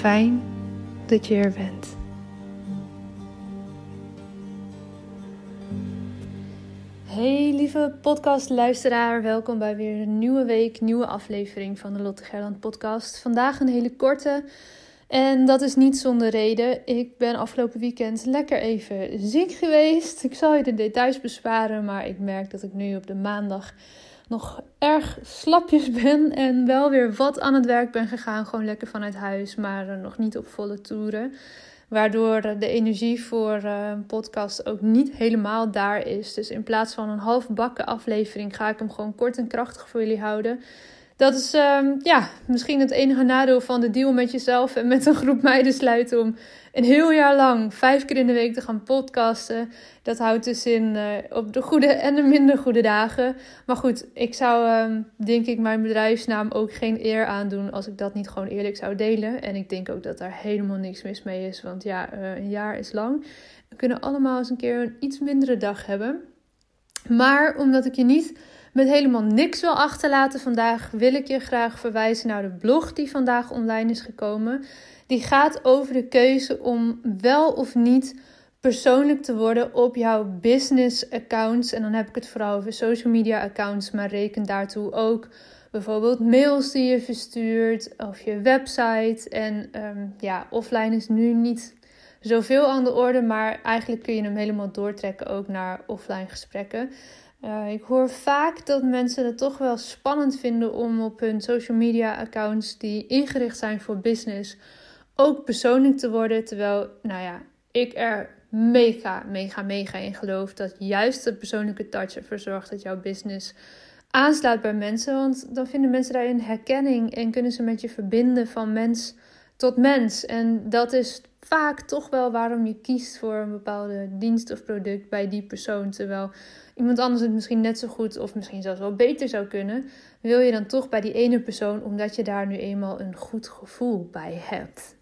Fijn dat je er bent. Hey lieve podcastluisteraar, welkom bij weer een nieuwe week, nieuwe aflevering van de Lotte Gerland podcast. Vandaag een hele korte en dat is niet zonder reden. Ik ben afgelopen weekend lekker even ziek geweest. Ik zal je de details besparen, maar ik merk dat ik nu op de maandag nog erg slapjes ben en wel weer wat aan het werk ben gegaan. Gewoon lekker vanuit huis, maar nog niet op volle toeren. Waardoor de energie voor eh, een podcast ook niet helemaal daar is. Dus in plaats van een half bakken aflevering ga ik hem gewoon kort en krachtig voor jullie houden. Dat is ehm, ja, misschien het enige nadeel van de deal met jezelf en met een groep meiden sluiten om een heel jaar lang vijf keer in de week te gaan podcasten. Dat houdt dus in uh, op de goede en de minder goede dagen. Maar goed, ik zou um, denk ik mijn bedrijfsnaam ook geen eer aandoen als ik dat niet gewoon eerlijk zou delen. En ik denk ook dat daar helemaal niks mis mee is, want ja, uh, een jaar is lang. We kunnen allemaal eens een keer een iets mindere dag hebben. Maar omdat ik je niet met helemaal niks wil achterlaten vandaag, wil ik je graag verwijzen naar de blog die vandaag online is gekomen. Die gaat over de keuze om wel of niet persoonlijk te worden op jouw business accounts. En dan heb ik het vooral over social media accounts, maar reken daartoe ook bijvoorbeeld mails die je verstuurt of je website. En um, ja, offline is nu niet zoveel aan de orde, maar eigenlijk kun je hem helemaal doortrekken ook naar offline gesprekken. Uh, ik hoor vaak dat mensen het toch wel spannend vinden om op hun social media accounts die ingericht zijn voor business ook persoonlijk te worden. Terwijl, nou ja, ik er mega, mega, mega in geloof dat juist de persoonlijke touch ervoor zorgt dat jouw business aanslaat bij mensen. Want dan vinden mensen daarin herkenning en kunnen ze met je verbinden van mens tot mens. En dat is vaak toch wel waarom je kiest voor een bepaalde dienst of product bij die persoon. Terwijl iemand anders het misschien net zo goed of misschien zelfs wel beter zou kunnen, wil je dan toch bij die ene persoon omdat je daar nu eenmaal een goed gevoel bij hebt.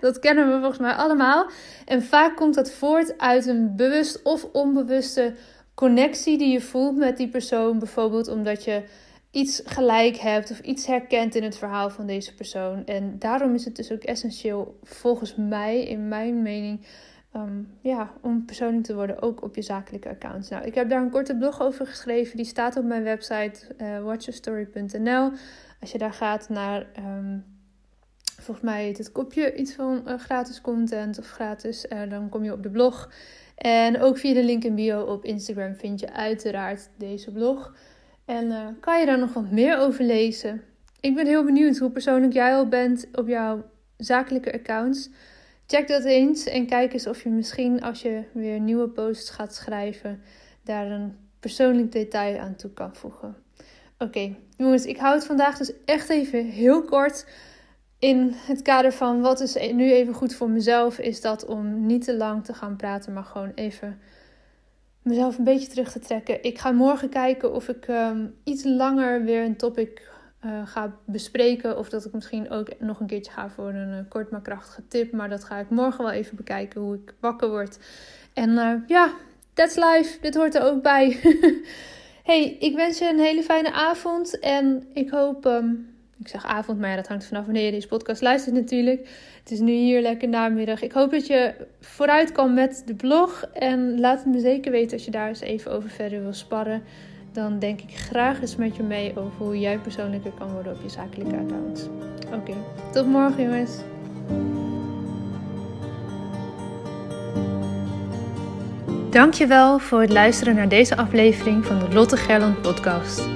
Dat kennen we volgens mij allemaal. En vaak komt dat voort uit een bewust of onbewuste connectie die je voelt met die persoon. Bijvoorbeeld omdat je iets gelijk hebt of iets herkent in het verhaal van deze persoon. En daarom is het dus ook essentieel, volgens mij, in mijn mening, ehm, ja, om persoonlijk te worden, ook op je zakelijke accounts. Nou, ik heb daar een korte blog over geschreven. Die staat op mijn website uh, watchyourstory.nl. Als je daar gaat naar, um, volgens mij het kopje iets van uh, gratis content of gratis, uh, dan kom je op de blog. En ook via de link in bio op Instagram vind je uiteraard deze blog. En kan je daar nog wat meer over lezen? Ik ben heel benieuwd hoe persoonlijk jij al bent op jouw zakelijke accounts. Check dat eens en kijk eens of je misschien als je weer nieuwe posts gaat schrijven, daar een persoonlijk detail aan toe kan voegen. Oké, jongens, ik hou het vandaag dus echt even heel kort. In het kader van wat is nu even goed voor mezelf, is dat om niet te lang te gaan praten, maar gewoon even mezelf een beetje terug te trekken. Ik ga morgen kijken of ik um, iets langer weer een topic uh, ga bespreken. Of dat ik misschien ook nog een keertje ga voor een uh, kort maar krachtige tip. Maar dat ga ik morgen wel even bekijken hoe ik wakker word. En uh, ja, that's life. Dit hoort er ook bij. hey, ik wens je een hele fijne avond. En ik hoop. Um, ik zeg avond, maar ja, dat hangt vanaf wanneer je deze podcast luistert natuurlijk. Het is nu hier lekker namiddag. Ik hoop dat je vooruit kan met de blog. En laat het me zeker weten als je daar eens even over verder wil sparren dan denk ik graag eens met je mee over hoe jij persoonlijker kan worden op je zakelijke account. Oké, tot morgen jongens. Dankjewel voor het luisteren naar deze aflevering van de Lotte Gerland podcast.